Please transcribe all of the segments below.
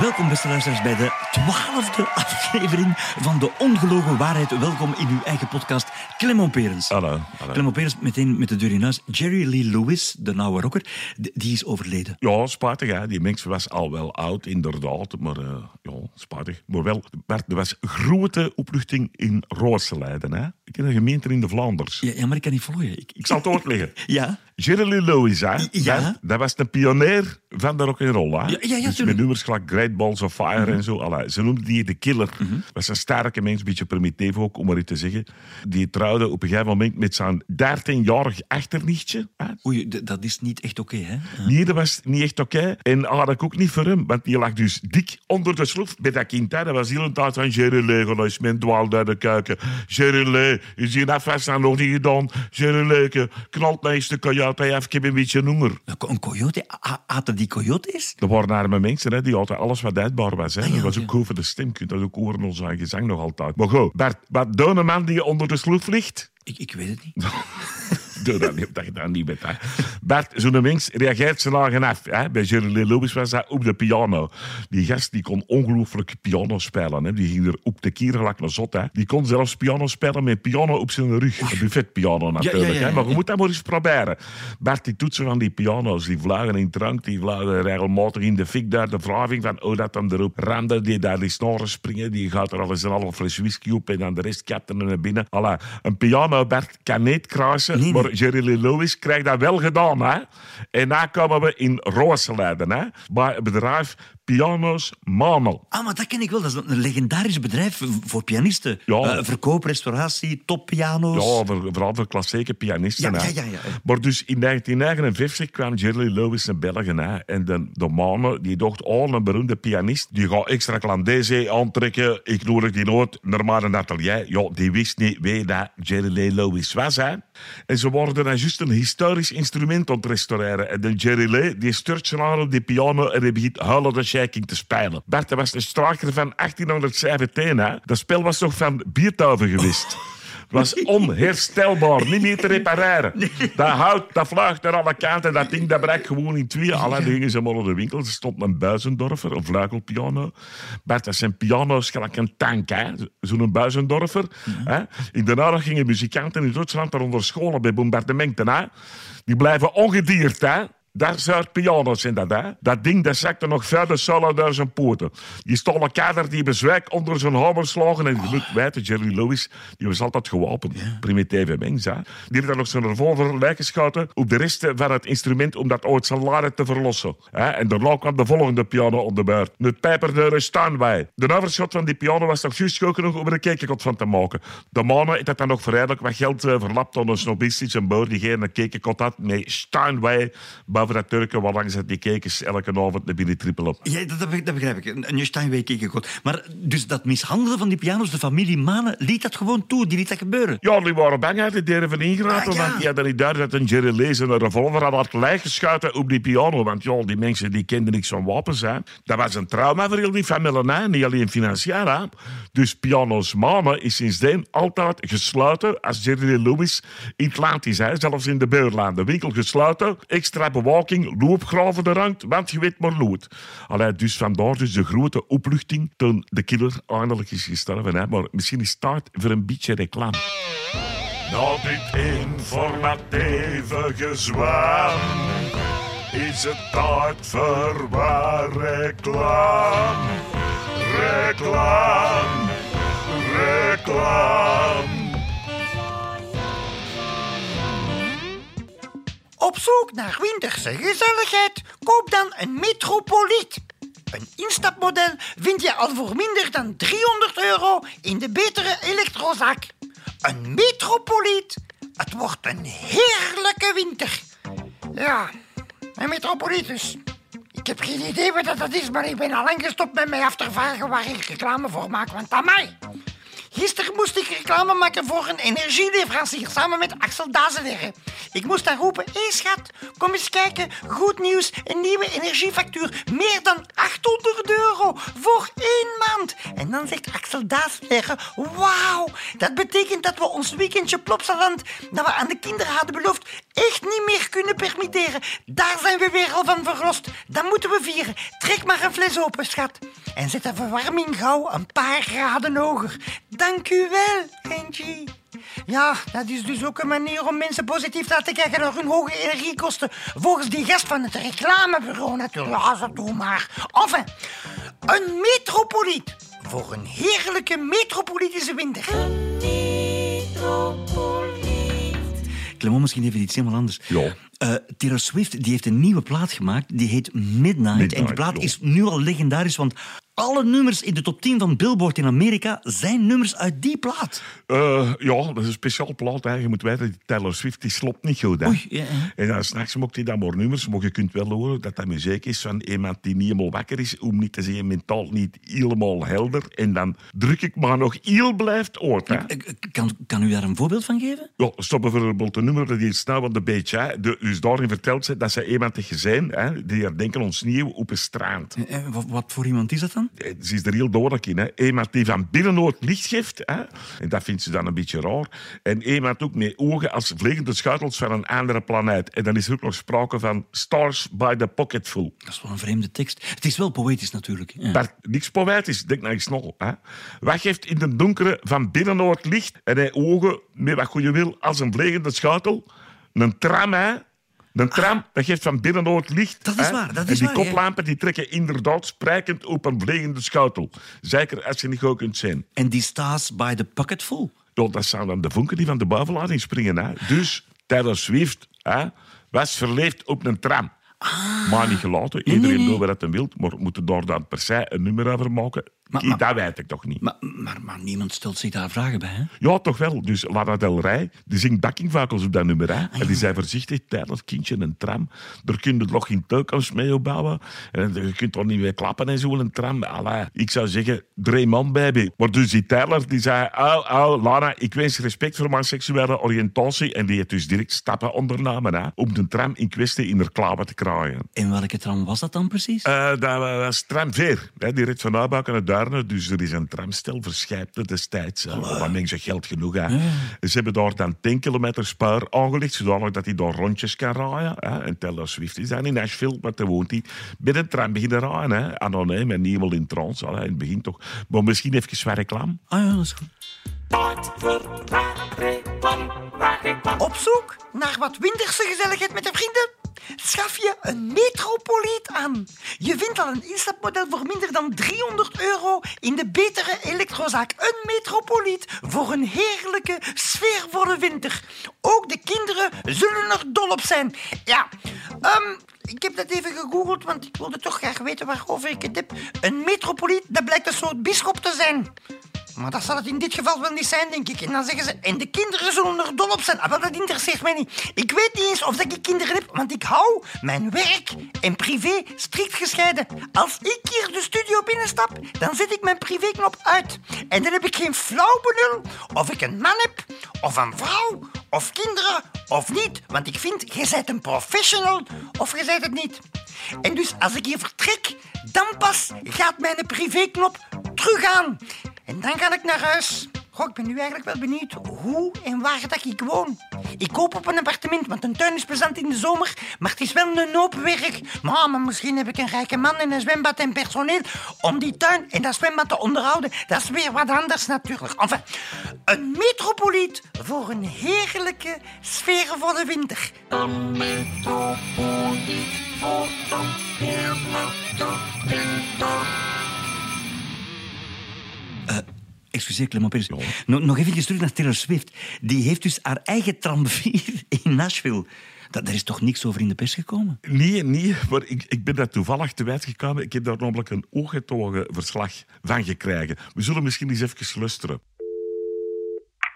Welkom, beste luisteraars, bij de twaalfde aflevering van De Ongelogen Waarheid. Welkom in uw eigen podcast, Clement Perens. Hallo, hallo. Clement Perens, meteen met de deur in huis. Jerry Lee Lewis, de nauwe rocker, die is overleden. Ja, spijtig hè. Die mens was al wel oud, inderdaad. Maar eh, ja, spijtig. Maar wel, Bert, er was grote opluchting in Rooseleiden. Hè. Ik ken een gemeente in de Vlaanders. Ja, ja maar ik kan niet volgen. Ik zal het uitleggen. Ja? Jerry Lewis, hè? Ja. Dat, dat was een pionier van de rock'n'roll, hè? Ja, ja, ja, dus met nummers gelijk Great Balls of Fire en zo. Allee, ze noemden die de killer. Mhm. was een sterke mens, een beetje primitief ook, om maar iets te zeggen. Die trouwde op een gegeven moment met zijn 13-jarig achternichtje. Hè? Oei, dat is niet echt oké, hè? Nee, dat was niet echt oké. En had ik ook niet voor hem, want die lag dus dik onder de sloef bij dat kind. Hè. Dat was heel een tijd van Jerry gewoon is mijn dwaal naar de keuken. Jerry is hier afwas nog niet gedaan. Jerry knalt mij eens de ik heb een beetje honger. Een coyote? Aten die coyotes? Er waren arme mensen hè, die altijd alles wat uitbaar was. Hè. Ah, ja, dat was ook goed voor de stem. Dat ook horen ons gezang nog altijd. Maar goed, Bert, wat doet een man die onder de sloef ligt? Ik, ik weet het niet. Doe dat niet, dat je dat niet bent. Hè. Bert, zo'n mens reageert zijn lagen af. Hè. Bij Jerry Lewis was dat op de piano. Die gast die kon ongelooflijk piano spelen. Hè. Die ging er op de kier gelijk naar zot. Hè. Die kon zelfs piano spelen met piano op zijn rug. Een buffetpiano natuurlijk. ja, ja, Hè. Maar je moet dat maar eens proberen. Bert, die toetsen van die piano's, die vlagen in drank, die vlagen regelmatig in de fik daar. De wraving van, oh, dat dan erop ramde, die daar die snoren springen, die gaat er al eens een halve fles whisky op en dan de rest kapt er naar binnen. Alla, een piano, Bert, kan niet kruisen, Nee, nee. maar Jerry Lewis krijgt dat wel gedaan, hè. En dan komen we in Rooseleiden, hè. Bij het bedrijf Pianos Manel. Ah, maar dat ken ik wel. Dat is een legendarisch bedrijf voor pianisten. Ja. Eh, verkoop, restauratie, toppiano's. Ja, voor, vooral voor klassieke pianisten. Ja, ja, ja, ja. Maar dus in 1959 kwam Jerry Lewis naar België. Hè. En de, de mannen die dacht, oh, een beroemde pianist, die gaat extra Clandese aantrekken. Ik nodig die nooit naar mijn atelier. Ja, die wist niet wie dat Jerry Lewis was. Hè. En ze worden dan juist een historisch instrument aan het restaureren. En de Jerry Lee, die sturt zijn op die piano en die begint huilen de shaking te spelen. Bert, dat was een straker van 1817. Hè. Dat spel was toch van Beethoven geweest. Het was onherstelbaar, niet meer te repareren. Dat hout, dat vlucht naar alle kanten, dat ding dat brak gewoon in twee. Alle dingen ze naar de winkel. Er stond een buizendorfer, een vluigelpiano. Bert, dat zijn piano's gelijk een tank, hè. Zo'n buizendorfer. Hè. In de oorlog gingen muzikanten in Duitsland eronder scholen bij bombardementen, hè. Die blijven ongedierd, hè. Dat soort piano's zijn dat, hè. Dat ding dat zakte nog verder solo door zijn poten. Die stolle kader die bezwijk onder zijn hamer slagen. En je moet weten, Jerry Lewis, die was altijd gewapend. Primitieve mens, hè. Die heeft dan nog zijn revolver lijkgeschoten op de resten van het instrument om dat ooit zijn laren te verlossen. Hè. En daarna kwam de volgende piano op de beurt. Het pijperdeuren staan wij. De overschot van die piano was nog juist goed genoeg om er een kekenkot van te maken. De mannen heeft dat dan nog verrijdelijk wat geld eh, verlapt aan een snobistisch een boer die geen kekenkot had. Nee, staan wij dat Turken waar langs die kekens elke avond naar binnen trippelen. Ja, dat, dat dat begrijp ik. Een keek ik goed. Maar dus dat mishandelen van die piano's, de familie Manen, liet dat gewoon toe. Die liet dat gebeuren. Ja, die waren bang uit, die durven ingerapen, Ah, ja. want die hadden niet duidelijk dat een Jerry Lees een revolver had laten lijkgeschuiten op die piano. Want ja, die mensen die kenden niks van wapens. Hè. Dat was een trauma voor heel die familie, niet alleen financieel. Hè. Dus Piano's Manen is sindsdien altijd gesloten als Jerry Lewis in het land is. Hè. Zelfs in de buurlanden. De winkel gesloten, extra bewaking, loopgraven er hangt, want je weet maar lood. Allee, dus vandaar dus de grote opluchting toen de killer eindelijk is gestorven. Hè. Maar misschien is tijd voor een beetje reclame. Na dit informatieve gezwam is het tijd voor waar reclame. Reclame, reclame. Op zoek naar winterse gezelligheid? Koop dan een Metropoliet. Een instapmodel vind je al voor minder dan 300 euro in de betere elektrozak. Een Metropoliet. Het wordt een heerlijke winter. Ja, een Metropoliet dus. heb geen idee wat dat is, maar ik ben al lang gestopt met mij af te vragen waar ik reclame voor maak. Want aan mij. Gisteren moest ik reclame maken voor een energieleverancier samen met Axel Dazelerre. Ik moest daar roepen, hé schat, kom eens kijken, goed nieuws, een nieuwe energiefactuur, meer dan 800 euro voor één maand. En dan zegt Axel Dazelerre, wauw, dat betekent dat we ons weekendje Plopsaland, dat we aan de kinderen hadden beloofd, echt niet meer kunnen permitteren. Daar zijn we weer al van verlost. Dat moeten we vieren. Trek maar een fles open, schat. En zet de verwarming gauw een paar graden hoger. Dank u wel, Angie. Ja, dat is dus ook een manier om mensen positief te laten kijken naar hun hoge energiekosten. Volgens die gast van het reclamebureau natuurlijk. Ja, zo doe maar. Enfin, een metropoliet. Voor een heerlijke metropolitische winter. Clement, misschien even iets helemaal anders. Ja. Eh, Taylor Swift die heeft een nieuwe plaat gemaakt, die heet Midnight. en die plaat ja. is nu al legendarisch, want alle nummers in de top 10 van Billboard in Amerika zijn nummers uit die plaat. Eh, ja, dat is een speciaal plaat. Hè. Je moet weten, die Taylor Swift die sloopt niet goed. Hè. Oei, ja, ja. En dan s'nachts mocht hij dan maar nummers, maar je kunt wel horen dat dat muziek is van iemand die niet helemaal wakker is, om niet te zeggen mentaal niet helemaal helder. En dan druk ik maar nog heel blijft ooit. Hè. Kan, kan u daar een voorbeeld van geven? Ja, stop bijvoorbeeld een nummer dat hier snel van de beetje. Hè. De, dus daarin vertelt ze dat ze iemand heeft gezien, hè, die herdenken ons nieuw op een strand. Eh, eh, Wat, wat voor iemand is dat dan? Ze is er heel dodelijk in. Hè. Iemand die van binnenoord licht geeft. Hè. En dat vindt ze dan een beetje raar. En iemand ook met ogen als vliegende schuitels van een andere planeet. En dan is er ook nog sprake van Stars by the Pocketful. Dat is wel een vreemde tekst. Het is wel poëtisch natuurlijk. Ja. Maar niks poëtisch, denk naar snel. Hè. Wat geeft in de donkere van binnenoord licht en hij ogen met wat je wil als een vliegende schuitel? Een tram, hè? Een tram, dat geeft van binnenoord licht. Dat is waar, dat en is die waar, ja. koplampen die trekken inderdaad sprekend op een vliegende schuitel. Zeker als je niet goed kunt zien. En die Stars by the Pocketful. Ja, dat zijn dan de vonken die van de buitenlading springen. Hè. Dus Taylor Swift hè, was verleefd op een tram. Maar niet gelaten. Iedereen Ah. nee. doet wat hij wil. Maar moeten daar dan per se een nummer over maken? Maar- dat weet ik toch niet. Maar, maar, maar niemand stelt zich daar vragen bij, hè? Ja, toch wel. Dus Lana Del Rey, die zingt backingvakels op dat nummer. Hè? Ah, En die zei voorzichtig, tijdens kindje een tram. Daar kun je nog geen toekomst mee opbouwen. En je kunt er niet mee klappen en zo, een tram. Allee, ik zou zeggen, drie man baby. Maar dus die Taylor, die zei, oh, oh, Lana, ik wens respect voor mijn seksuele oriëntatie. En die heeft dus direct stappen ondernomen hè, om de tram in kwestie in haar klauwen te kraaien. En welke tram was dat dan precies? Eh, dat was tram 4. Hè, die reed van Uitbuik naar Dus er is een tramstel verschijpte destijds. hè. Wat mensen geld genoeg. Hè. Ze hebben daar dan 10 kilometer spaar aangelegd, zodanig dat hij daar rondjes kan rijden. Hè. En Taylor Swift is dan in Nashville, maar daar woont hij. Met een tram beginnen rijden. Hè. Ah, nee, maar niet helemaal in trance. Hè. In het begin toch. Maar misschien even wat reclame. Ah ja, dat is goed. Op zoek naar wat winterse gezelligheid met de vrienden? Schaf je een metropoliet aan. Je vindt al een instapmodel voor minder dan 300 euro in de betere elektrozaak. Een metropoliet voor een heerlijke, sfeervolle winter. Ook de kinderen zullen er dol op zijn. Ja, ehm, ik heb dat even gegoogeld, want ik wilde toch graag weten waarover ik het heb. Een metropoliet, dat blijkt een soort bischop te zijn. Maar dat zal het in dit geval wel niet zijn, denk ik. En dan zeggen ze, en de kinderen zullen er dol op zijn. Ah, wel, dat interesseert mij niet. Ik weet niet eens of ik kinderen heb, want ik hou mijn werk en privé strikt gescheiden. Als ik hier de studio binnenstap, dan zet ik mijn privéknop uit. En dan heb ik geen flauw benul of ik een man heb, of een vrouw, of kinderen, of niet. Want ik vind, je bent een professional, of je bent het niet. En dus als ik hier vertrek, dan pas gaat mijn privéknop terug aan. En dan ga ik naar huis. Goh, ik ben nu eigenlijk wel benieuwd hoe en waar dat ik woon. Ik koop op een appartement, want een tuin is plezant in de zomer, maar het is wel een hoop werk. Maar, maar misschien heb ik een rijke man en een zwembad en personeel om die tuin en dat zwembad te onderhouden. Dat is weer wat anders natuurlijk. Enfin, een metropoliet voor een heerlijke, sfeervolle winter. Excuseer, Clement Peres. Nog, nog even terug naar Taylor Swift. Die heeft dus haar eigen tram 4 in Nashville. Dat, daar is toch niks over in de pers gekomen? Nee, nee, maar ik, ik ben daar toevallig te weten gekomen. Ik heb daar namelijk een ooggetogen verslag van gekregen. We zullen misschien eens even luisteren.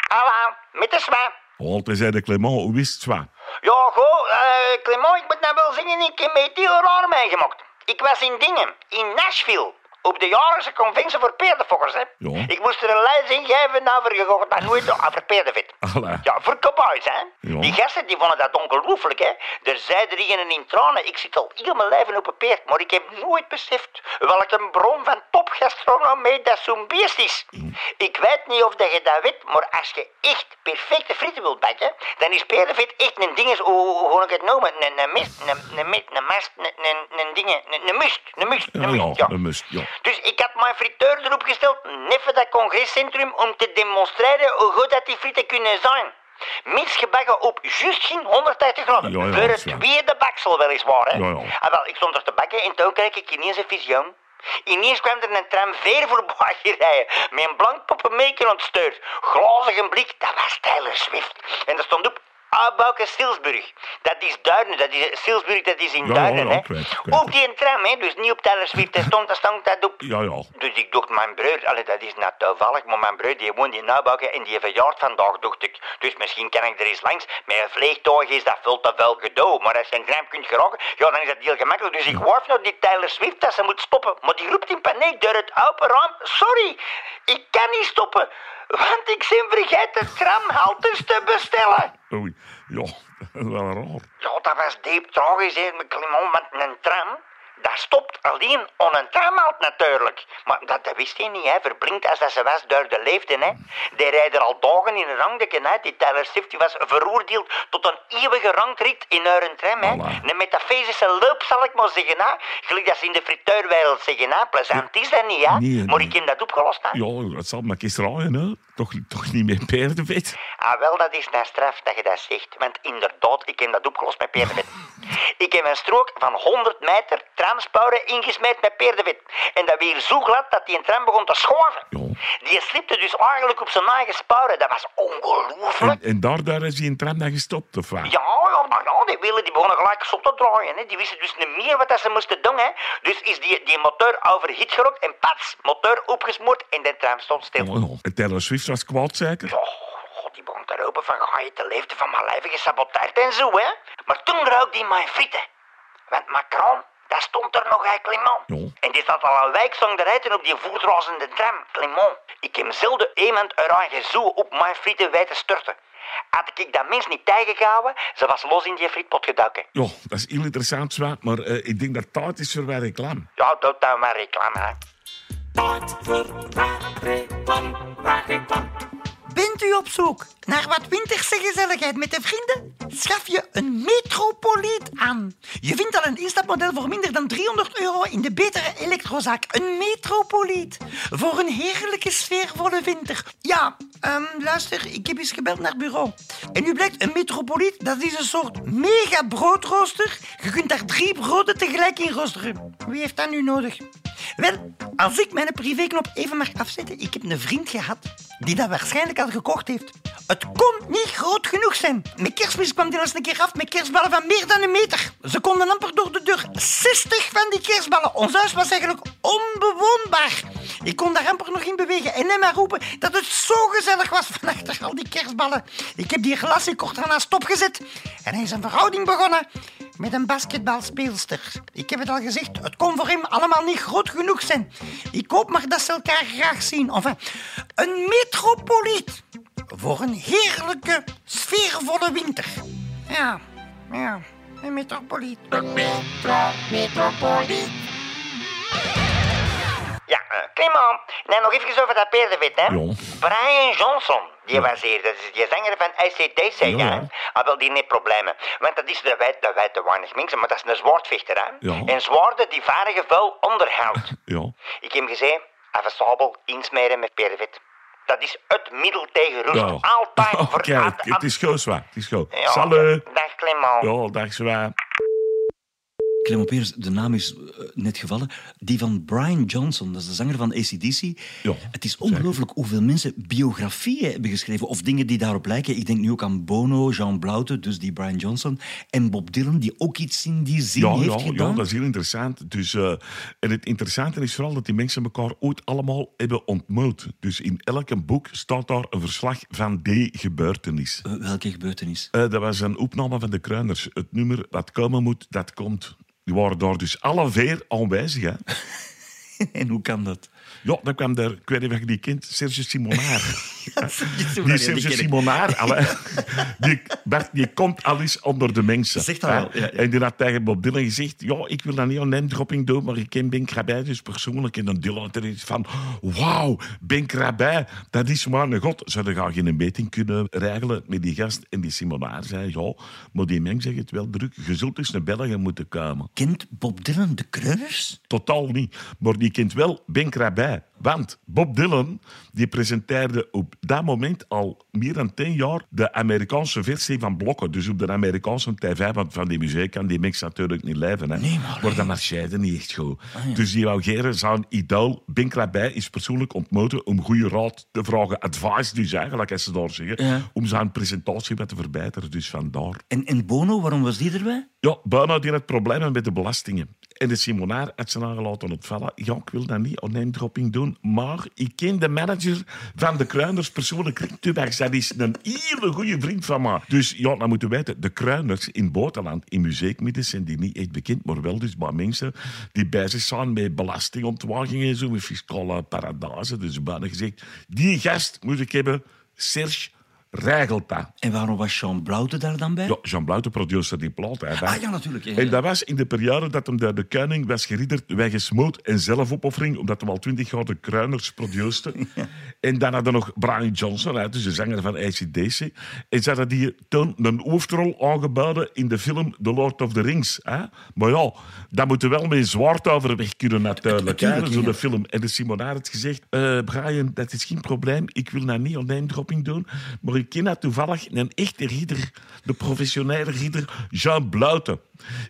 Hallo, met de zwaar. Altijd zei de Clement, hoe is het zwaar? Ja, goed, eh, Clement, ik moet nou wel zeggen, ik heb me het heel raar meegemaakt. Ik was in Dingen, in Nashville. Op de jaarlijkse conventie voor peerdenfokkers, hè. Ja. Ik moest er een lijst ingeven over gekocht, maar nooit over. Allee. Ja, voor cowboys, hè. Ja. Die gasten die vonden dat ongelooflijk, hè. Er zeiden diegenen in tranen, ik zit al heel mijn leven op een peert, maar ik heb nooit beseft welke bron van topgastronomie dat zo'n beest is. Ik weet niet of dat je dat weet, maar als je echt perfecte frieten wilt bakken, dan is peerdenvet echt een ding, hoe, hoe ik het noemen, een, een mist, een, een, mist, een mast, een, een, een ding, een, een must, een must, ja. een must, ja. Dus ik had mijn friteur erop gesteld, neffen dat congrescentrum, om te demonstreren hoe goed dat die frieten kunnen zijn. Mits gebakken op juist geen 180 graden. Ja, ja, Voor het ja. tweede baksel weliswaar, hè. Ja, ja. Ah, wel, ik stond er te bakken en toen kreeg ik ineens een visioen. Ineens kwam er een tram ver voorbij rijden, met een blank poppenmeker ontstuurd. Glazige blik, dat was Taylor Swift. En er stond op, Abouke Silsburg. Dat is Duinen, dat is, Silsburg, dat is in Ja, Duinen, ja, weet Op die tram, hè, dus niet op Taylor Swift, daar stond, daar stond dat op. Ja, ja. Dus ik dacht, mijn broer, allee, dat is nou toevallig, maar mijn broer die woont in Nabouken en die verjaart vandaag, dacht ik. Dus misschien kan ik er eens langs. Met een vliegtuig is dat veel te veel gedoe, maar als je een tram kunt geraken, ja, dan is dat heel gemakkelijk. Dus ik warf naar die Taylor Swift dat ze moet stoppen. Maar die roept in paniek door het open raam, sorry, ik kan niet stoppen, want ik ben vergeten tramhaltes te bestellen. Oei. Ja, wel raar. Ja, dat was diep tragisch, hè, met Clement, want een tram, dat stopt alleen aan een tramhalt natuurlijk. Maar dat, dat wist hij niet, hè, verblind als dat ze was door de leefde, hè. Die rijden al dagen in een rangdeken, hè. Die Taylor Swift die was veroordeeld tot een eeuwige rangrit in haar tram, hè. Voilà. Een metafysische loop, zal ik maar zeggen, hè. Gelijk dat ze in de frituurwereld zeggen, hè. Plezant is dat niet, hè. Nee, maar ik heb dat opgelost, hè. Ja, dat zal maar eens raaien, hè. Toch, toch niet met paardenvet? Ah, wel, dat is nou straf dat je dat zegt. Want inderdaad, ik heb dat opgelost met peerdenvet. ik heb een strook van 100 meter tramsporen ingesmeed met peerdenvet. En dat weer zo glad dat die een tram begon te schoven. Ja. Die slipte dus eigenlijk op zijn eigen sporen. Dat was ongelooflijk. En, en daar, daar is hij in tram dan gestopt, of wat? Ja, ja, maar ja, die wielen die begonnen gelijk zot te draaien. Hè. Die wisten dus niet meer wat dat ze moesten doen. Hè. Dus is die, die motor overhit gerokt en pats, motor opgesmoord en de tram stond stil. Oh, ja. En Taylor Swift was kwaad, zeker? Oh, god, die begon te roepen van ga je de leefde van mijn leven gesaboteerd en zo, hè. Maar toen rook die mijn frieten. Want Macron, dat stond er nog, hè, Clement. Ja. En die zat al een week zong te rijden op die voetrazende tram, Clement. Ik heb zelden iemand eigen zo op mijn frieten weten storten. Had ik dat mens niet tegengehouden, ze was los in die frietpot geduiken. Ja, dat is heel interessant, zwaar, maar eh, ik denk dat tijd is voor wij reclame. Ja, doe dan maar reclame, hè. Bent u op zoek naar wat winterse gezelligheid met de vrienden? Schaf je een metropoliet aan. Je vindt al een instapmodel voor minder dan 300 euro in de betere elektrozaak. Een metropoliet. Voor een heerlijke sfeervolle winter. Ja, ehm, luister, ik heb eens gebeld naar bureau. En nu blijkt, een metropoliet, dat is een soort mega broodrooster. Je kunt daar drie broden tegelijk in roosteren. Wie heeft dat nu nodig? Wel, als ik mijn privéknop even mag afzetten, ik heb een vriend gehad die dat waarschijnlijk al gekocht heeft. Het kon niet groot genoeg zijn. Met kerstmis kwam die eens een keer af met kerstballen van meer dan een meter. Ze konden amper door de deur. 60 van die kerstballen. Ons huis was eigenlijk onbewoonbaar. Ik kon daar amper nog in bewegen en hem maar roepen dat het zo gezellig was van achter al die kerstballen. Ik heb die glasie kort daarna stopgezet en hij is een verhouding begonnen met een basketbalspeelster. Ik heb het al gezegd, het kon voor hem allemaal niet groot genoeg zijn. Ik hoop maar dat ze elkaar graag zien. Enfin, een metropoliet voor een heerlijke, sfeervolle winter. Ja, ja, een metropoliet. Ja, uh, Clement, nee, nog even over dat peerdenvet, hè. Ja. Brian Johnson, die was hier, dat is die zanger van ACDC, ja. Ja, ja. ja. Ah, wel, die heeft problemen. Want dat is, dat weet, dat weten weinig mensen, maar dat is een zwaardvechter, hè. Ja. En zwaarden die varen gevuil onderhoud. Ja. Ik heb hem gezegd, even sabel insmeren met peerdenvet. Dat is het middel tegen rust. ja. Altijd Oh, kijk, het is goed, zwaar. Het is. Ja, Salut. Dag Clement. Ja, dag, zwaar. Clement Peers, de naam is eh, net gevallen. Die van Brian Johnson, dat is de zanger van ACDC. Ja, het is ongelooflijk hoeveel mensen biografieën hebben geschreven of dingen die daarop lijken. Ik denk nu ook aan Bono, Jean Blaute, dus die Brian Johnson. En Bob Dylan, die ook iets in die zin Ja, heeft ja, gedaan. ja, dat is heel interessant. Dus, eh, en het interessante is vooral dat die mensen elkaar ooit allemaal hebben ontmoet. Dus in elk boek staat daar een verslag van die gebeurtenis. Eh, welke gebeurtenis? Dat was een opname van de Kruiners. Het nummer wat komen moet, dat komt. Die waren daar dus alle vier aanwezig. Hè. En hoe kan dat? Ja, dan kwam er, ik weet niet of je die kent, Serge Simonard. Die Die Serge Simonard, allee, die, Bert, die komt al eens onder de mensen. Zeg dat wel, ja, ja. En die had tegen Bob Dylan gezegd, ja, ik wil dat niet aan name dropping doen, maar ik ken Ben Krabbe dus persoonlijk. En dan Dylan had er iets van, wauw, Ben Krabbe, dat is maar een god. Zouden gaan geen meting kunnen regelen met die gast? En die Simonard zei, ja, maar die mens zegt het wel druk. Je zult eens naar België moeten komen. Kent Bob Dylan de Kreuners? Totaal niet. Maar die kent wel Ben Want Bob Dylan die presenteerde op dat moment al meer dan tien jaar de Amerikaanse versie van Blokken. Dus op de Amerikaanse tv, want van die muziek kan die mix natuurlijk niet leven. Hè. Nee, maar maar dat marcheerde niet echt goed. Dus die wou geren zijn idool. Ben Krabbe is persoonlijk ontmoeten om goede raad te vragen. Advice dus eigenlijk, als ze daar zeggen. Ja. Om zijn presentatie wat te verbeteren. Dus vandaar. En, en Bono, waarom was die erbij? Ja, bijna die had problemen met de belastingen. En de Simonaar had ze aangelaten ontvallen. Ja, ik wil dat niet dropping doen, maar ik ken de manager van de Kruiners persoonlijk. Tubax, dat is een hele goede vriend van mij. Dus ja, dan moeten we weten, de Kruiners in het in muziekmiddels, zijn die niet echt bekend, maar wel dus bij mensen die bezig zijn met belastingontwaging en zo, met fiscale paradijzen. Dus bijna gezegd, die gast moet ik hebben, Serge regelt dat. En waarom was Jean Blouten daar dan bij? Ja, Jean Bluit, de producer, die plaat. Hè, Ah ja, natuurlijk. ja, en dat was in de periode dat hem de, de koning was geridderd, weggesmoot en zelfopoffering, omdat hij al twintig jaar de kruiners produceerde. En dan hadden nog Brian Johnson, hè, dus de zanger van ACDC. En ze hadden die toen een hoofdrol aangeboden in de film The Lord of the Rings. Hè. Maar ja, dat moet er wel met zwaard overweg kunnen natuurlijk. Natuurlijk, hè, zo ja. de film. En de Simonaar had gezegd, eh, Brian, dat is geen probleem. Ik wil nou niet online dropping doen. Maar ik dat toevallig een echte ridder, de professionele ridder, Jean Bluiten.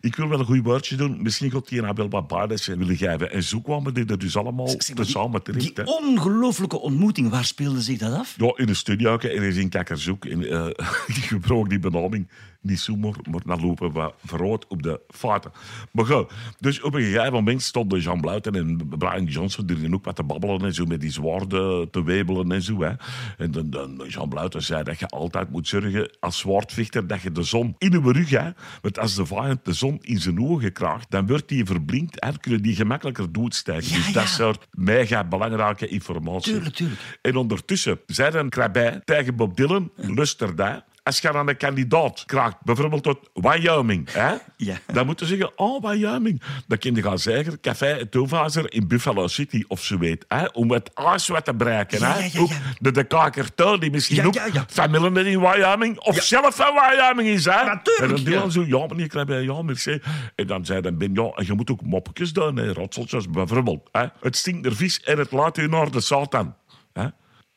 Ik wil wel een goed woordje doen. Misschien gaat hij nou wel wat baardessen willen geven. En zo kwamen die er dus allemaal Zeg maar, die- samen terecht. hè. Die ongelooflijke ontmoeting, waar speelde zich dat af? Ja, in een studio ergens in Kakkerzoek. En, eh, ik gebruik die benaming niet zomaar, maar dan lopen we vooruit op de fouten. Maar goed, dus op een gegeven moment stonden Jean Bluiten en Brian Johnson die ook wat te babbelen en zo, met die zwaarden te webelen en zo. Hè. En dan, dan Jean Bluiten zei dat je altijd moet zorgen als zwaardvechter dat je de zon in je rug hebt. Want als de vijand de zon in zijn ogen krijgt, dan wordt die verblind en kunnen die gemakkelijker doodsteken. Ja, dus dat soort mega belangrijke informatie. Tuurlijk, tuurlijk. En ondertussen zei dan Krabbe tegen Bob Dylan, luister daar. Als je dan een kandidaat krijgt, bijvoorbeeld tot Wyoming, hè, Ja. dan moeten ze zeggen, oh, Wyoming. Dan kun je gaan zeggen, Café Hoefhuizer in Buffalo City, of zo weet, hè, om het wat te bereiken. Ja, hè. ja, Ook de, de kakertoon, die misschien ook familie in Wyoming, of zelf van Wyoming is. Hè. Natuurlijk, En dan ja. zo, ja, meneer Krabbe, ja, merci. En dan zei dan Ben, ja, en je moet ook moppetjes doen, hè, rotseltjes, bijvoorbeeld. Hè. Het stinkt naar vis en het laat u naar de Satan. Hè.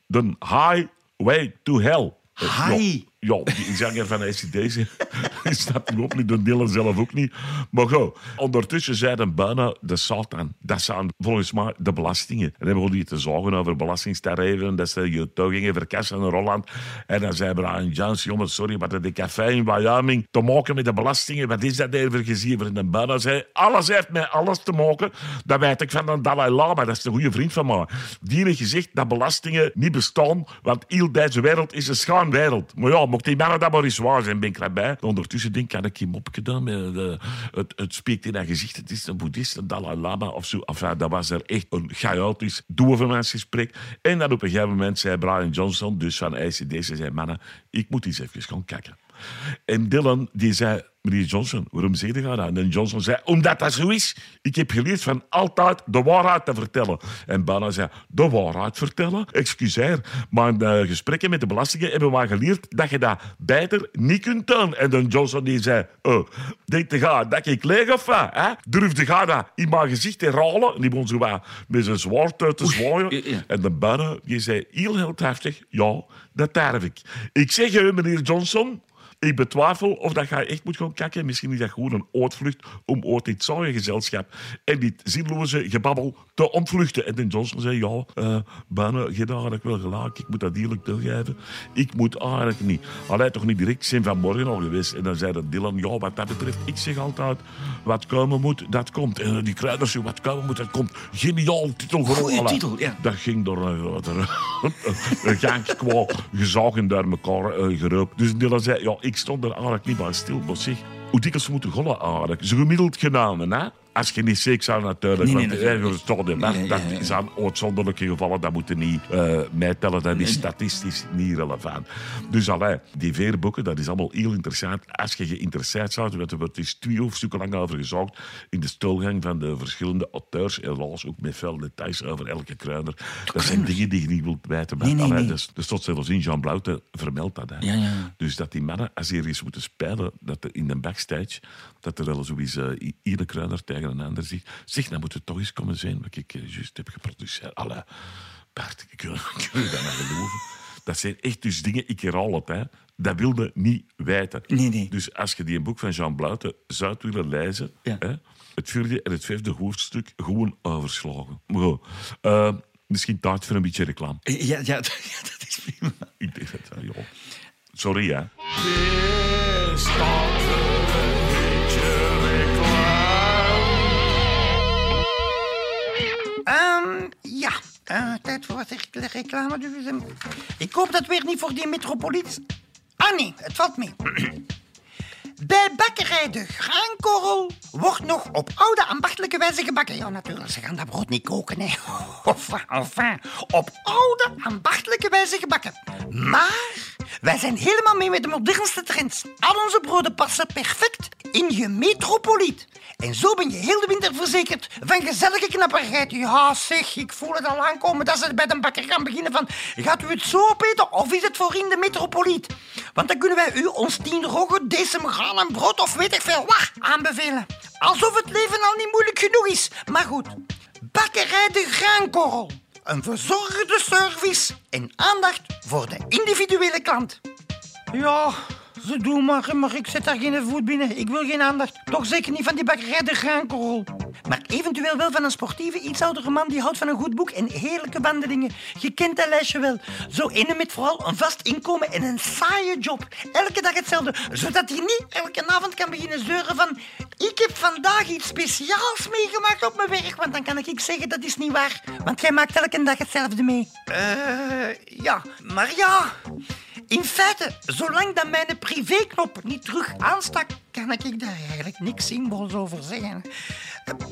De highway to hell. Hi. Ja, die zanger van ACDC. Snap hem ook niet, de Dylan zelf ook niet. Maar goed, ondertussen zeiden bijna de Satan. Dat zijn volgens mij de belastingen. En dan begon hij te zorgen over belastingtarieven. Dat ze je toch gingen verkassen naar Holland. En dan zei Brian Jones, jongens, sorry, maar de café in Wyoming te maken met de belastingen. Wat is dat even gezien? En bijna zei, alles heeft met alles te maken. Dat weet ik van de Dalai Lama, dat is een goede vriend van mij. Die heeft gezegd dat belastingen niet bestaan, want heel deze wereld is een schaamwereld. Maar ja, mocht die mannen dat maar eens waar zijn, ben ik erbij. Ondertussen denk ik, had ik hem opgedaan. Met, eh, het, het spreekt in dat gezicht, het is een boeddhist, een Dalai Lama of zo. Enfin, dat was er echt een chaotisch dovenmensgesprek. En dan op een gegeven moment zei Brian Johnson, dus van ICD, ze zei, mannen, ik moet eens even gaan kijken. En Dylan, die zei, meneer Johnson, waarom zeg je dat? En Johnson zei, omdat dat zo is. Ik heb geleerd van altijd de waarheid te vertellen. En Bana zei, de waarheid vertellen? Excuseer, maar in de gesprekken met de belastingen hebben we geleerd dat je dat beter niet kunt doen. En dan Johnson die zei, oh, denk je gaat dat ik leeg of wat? Hè? Durfde ga dat in mijn gezicht te ralen? En die begon zo wat met zijn zwaard uit te zwaaien. ja. En de Bana die zei, heel heldhaftig, ja, dat durf ik. Ik zeg je, meneer Johnson... Ik betwijfel of dat je echt moet gaan kijken. Misschien is dat gewoon een uitvlucht om ooit dit saaie gezelschap en dit zinloze gebabbel te ontvluchten. En dan Johnson zei, ja, eh bijna, je eigenlijk wel gelijk. Ik moet dat eerlijk toegeven. Ik moet eigenlijk niet. Allee, toch niet direct zijn vanmorgen al geweest. En dan zei dat Dylan, ja, wat dat betreft, ik zeg altijd, wat komen moet, dat komt. En die kruiders, wat komen moet, dat komt. Geniaal titel Goeie titel, ja. Dat ging door er- een gang qua gezagen door elkaar eh, geroopt. Dus Dylan zei, ja, ik stond er eigenlijk niet bij stil. Maar zeg, hoe dikwijls moeten gollen eigenlijk? Zo gemiddeld genomen, hè? Als je niet ziek zou natuurlijk. Nee, nee, want, natuurlijk. eh, toch, dat, dat ja. zijn uitzonderlijke gevallen, dat moeten niet eh meetellen. Dat is statistisch niet relevant. Dus allee, die vier boeken, dat is allemaal heel interessant. Als je geïnteresseerd zou want er dus twee hoofdstukken lang over gezocht in de stilgang van de verschillende auteurs. Helaas ook met veel details over elke kruiner. Dat zijn dingen die je niet wilt weten. Maar Nee, nee, allee, nee. Dus, er stond zelfs in Jean Blauwte vermeldt dat. Ja, ja. Dus dat die mannen, als die ergens moeten spelen, dat er in de backstage, dat er wel zoiets uh, iedere kruiner tegen een ander zegt. Zeg, dan moet het toch eens komen zijn wat ik eh, juist heb geproduceerd. Allee, Bart, ik wil, ik wil je dat maar geloven. Dat zijn echt dus dingen, ik herhaal het, hè. Dat wilde niet weten. Nee, nee. Dus als je die een boek van Jean Bluiten zou willen lezen, Ja. hè, het vierde en het vijfde hoofdstuk gewoon overslagen. Maar goed, eh, misschien tijd voor een beetje reclame. Ja, ja, ja, dat is prima. Ik denk dat, ja. Sorry, hè. Ja, Eh, tijd voor wat re- reclame. Dus, ehm, ik hoop dat weer niet voor die metropoliet. Ah nee, het valt mee. Bij bakkerij De Graankorrel wordt nog op oude ambachtelijke wijze gebakken. Ja, natuurlijk, ze gaan dat brood niet koken, hè. Enfin, enfin, op oude ambachtelijke wijze gebakken. Maar wij zijn helemaal mee met de modernste trends. Al onze broden passen perfect in je metropoliet. En zo ben je heel de winter verzekerd van gezellige knapperigheid. Ja, zeg, ik voel het al aankomen dat ze bij de bakker gaan beginnen van... Gaat u het zo opeten of is het voor in de metropoliet? Want dan kunnen wij u ons tien roggen, decem graan en brood of weet ik veel wat aanbevelen. Alsof het leven al niet moeilijk genoeg is. Maar goed, bakkerij de graankorrel. Een verzorgde service en aandacht voor de individuele klant. Ja, ze doen maar, maar ik zet daar geen voet binnen. Ik wil geen aandacht. Toch zeker niet van die bakkerij de graankorrel. Maar eventueel wel van een sportieve, iets oudere man die houdt van een goed boek en heerlijke wandelingen. Je kent dat lijstje wel. Zo ene met vooral een vast inkomen en een saaie job. Elke dag hetzelfde, zodat hij niet elke avond kan beginnen zeuren van... Ik heb vandaag iets speciaals meegemaakt op mijn werk, want dan kan ik zeggen dat is niet waar. Want jij maakt elke dag hetzelfde mee. Eh, ja, maar ja... In feite, zolang dat mijn privéknop niet terug aanstak, kan ik daar eigenlijk niks zinvols over zeggen.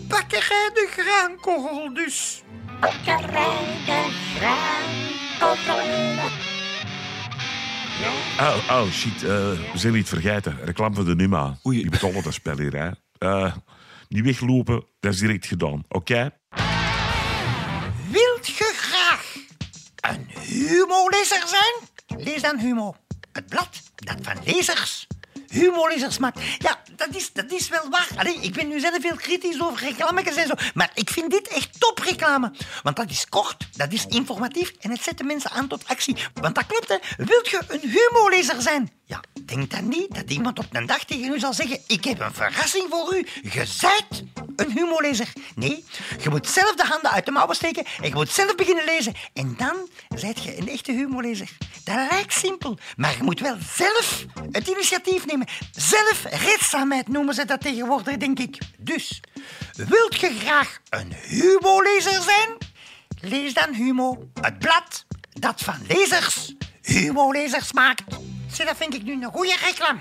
Bakkerij de graankorrel dus. Oh, oh shit. eh, we zijn niet vergeten. Reclame voor de Numa. Oei. Die betalen dat spel hier, hè. Eh, niet weglopen, dat is direct gedaan. Oké? Wilt je graag een humolezer zijn? Lees dan Humo. Het blad dat van lezers humorlezers maakt. Ja, dat is, dat is wel waar. Allee, ik ben nu zelf veel kritisch over reclametjes en zo. Maar ik vind dit echt topreclame. Want dat is kort, dat is informatief en het zet de mensen aan tot actie. Want dat klopt, hè. Wilt je een humolezer zijn? Denk dan niet dat iemand op een dag tegen u zal zeggen... Ik heb een verrassing voor u. Je zijt een humolezer. Nee, je moet zelf de handen uit de mouwen steken en je moet zelf beginnen lezen. En dan zijt je een echte humorlezer. Dat lijkt simpel, maar je moet wel zelf het initiatief nemen. Zelfredzaamheid noemen ze dat tegenwoordig, denk ik. Dus, wilt je graag een humolezer zijn? Lees dan Humo, het blad dat van lezers humolezers maakt. Zie, dat vind ik nu een goede reclame.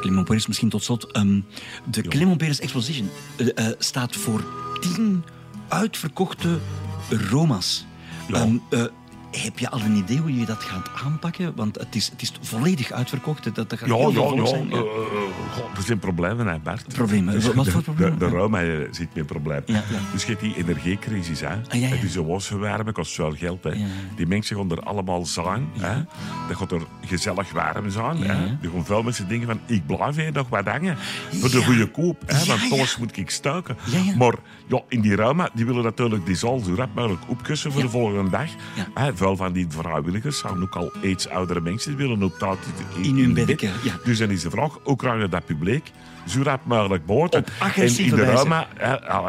Clement Peres, misschien tot slot. Ehm, de Clement Peres Exposition eh, eh, staat voor tien uitverkochte Roma's. Ja. Ehm, eh, heb je al een idee hoe je dat gaat aanpakken? Want het is, het is volledig uitverkocht. Dat, dat gaat Ja, heel ja, ja. zijn. God, er zijn problemen, hè, Bart. Problemen? Dus Wat voor problemen? De, de Roma eh, zit met een probleem. Ja, ja. Dus je hebt die energiecrisis, hè. Ah, ja, ja. En een wasverwarmen kost veel geld, hè. Die mensen gaan er allemaal zijn, hè. Dat gaat er gezellig warm zijn, hè. Er gaan veel mensen denken van, ik blijf hier nog wat hangen. Voor de goede koop, hè. Want alles moet ik stuiken. Maar ja, in die Roma, die willen natuurlijk die zaal zo rap mogelijk opkussen voor de volgende dag. Hè, veel van die vrijwilligers zijn ook al iets oudere mensen. Die willen ook tijd In hun ja. Dus dan is de vraag, hoe krijg je dat publiek zo rap mogelijk boord? Op agressieve En in de. Roma,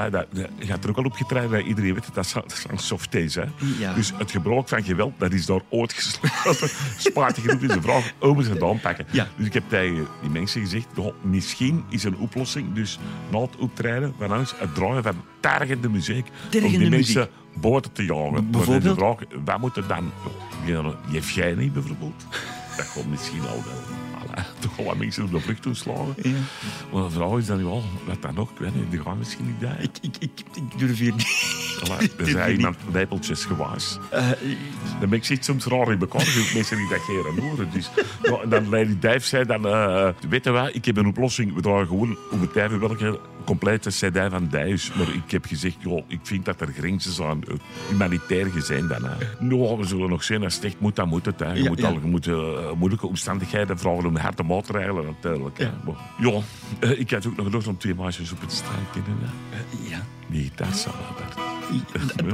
dat, dat gaat er ook al opgetraind, dat iedereen weet dat dat zijn softies. Hè. Ja. Dus het gebruik van geweld, dat is daar ooit gesloten. Spijtig genoeg is de vraag, hoe moeten ze het aanpakken? Ja. Dus ik heb tegen die mensen gezegd, "Goh, misschien is een oplossing, dus na het optreden van ons, het draaien van tergende muziek, om Tergende die muziek. mensen boord te jagen. Bijvoorbeeld? vraag, wat moet er dan? Ja, Yevgeny bijvoorbeeld. dat komt misschien al wel. Toch wel wat mensen op de vlucht doen slagen. Maar de vraag is dan wel, wat dan nog? Ik weet niet, die gaan misschien niet daar. Ik, ik, ik, ik durf hier niet. Er zijn iemand lijpeltjes gewaas. dan ben ik zit soms raar in elkaar. Dus mensen die dat geen horen. Dus, en dan Lady Dijf zei dan, uh, weet je wat, ik heb een oplossing. We dragen gewoon om het even welke complete cd van Dijs. Maar ik heb gezegd, joh, ik vind dat er grenzen zijn. Uh, humanitair gezien dan. Nou, we zullen nog zien, als het echt moet, dan moet het. Hè. Je Ja, moet ja. al je moet, uh, moeilijke omstandigheden vragen om harde maatregelen natuurlijk. Ja. Maar, eh, ik had ook nog gedacht om twee maatjes op het strand te hè. Ja. Nee, dat zou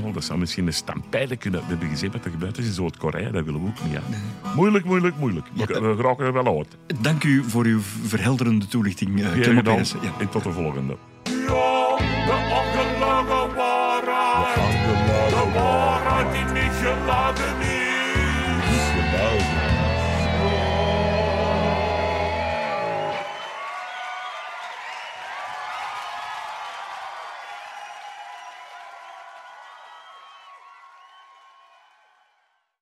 wel, dat zou misschien een stampijlen kunnen. We hebben gezien wat er gebeurd is in Zuid-Korea. Dat willen we ook niet. Hè. Moeilijk, moeilijk, moeilijk. Maar we geraken er wel uit. Dank u voor uw verhelderende toelichting, uh, Clement. Peres. Ja. En tot de volgende. Ja, de ongelogen waarheid. De ongelogen De waarheid die niet geladen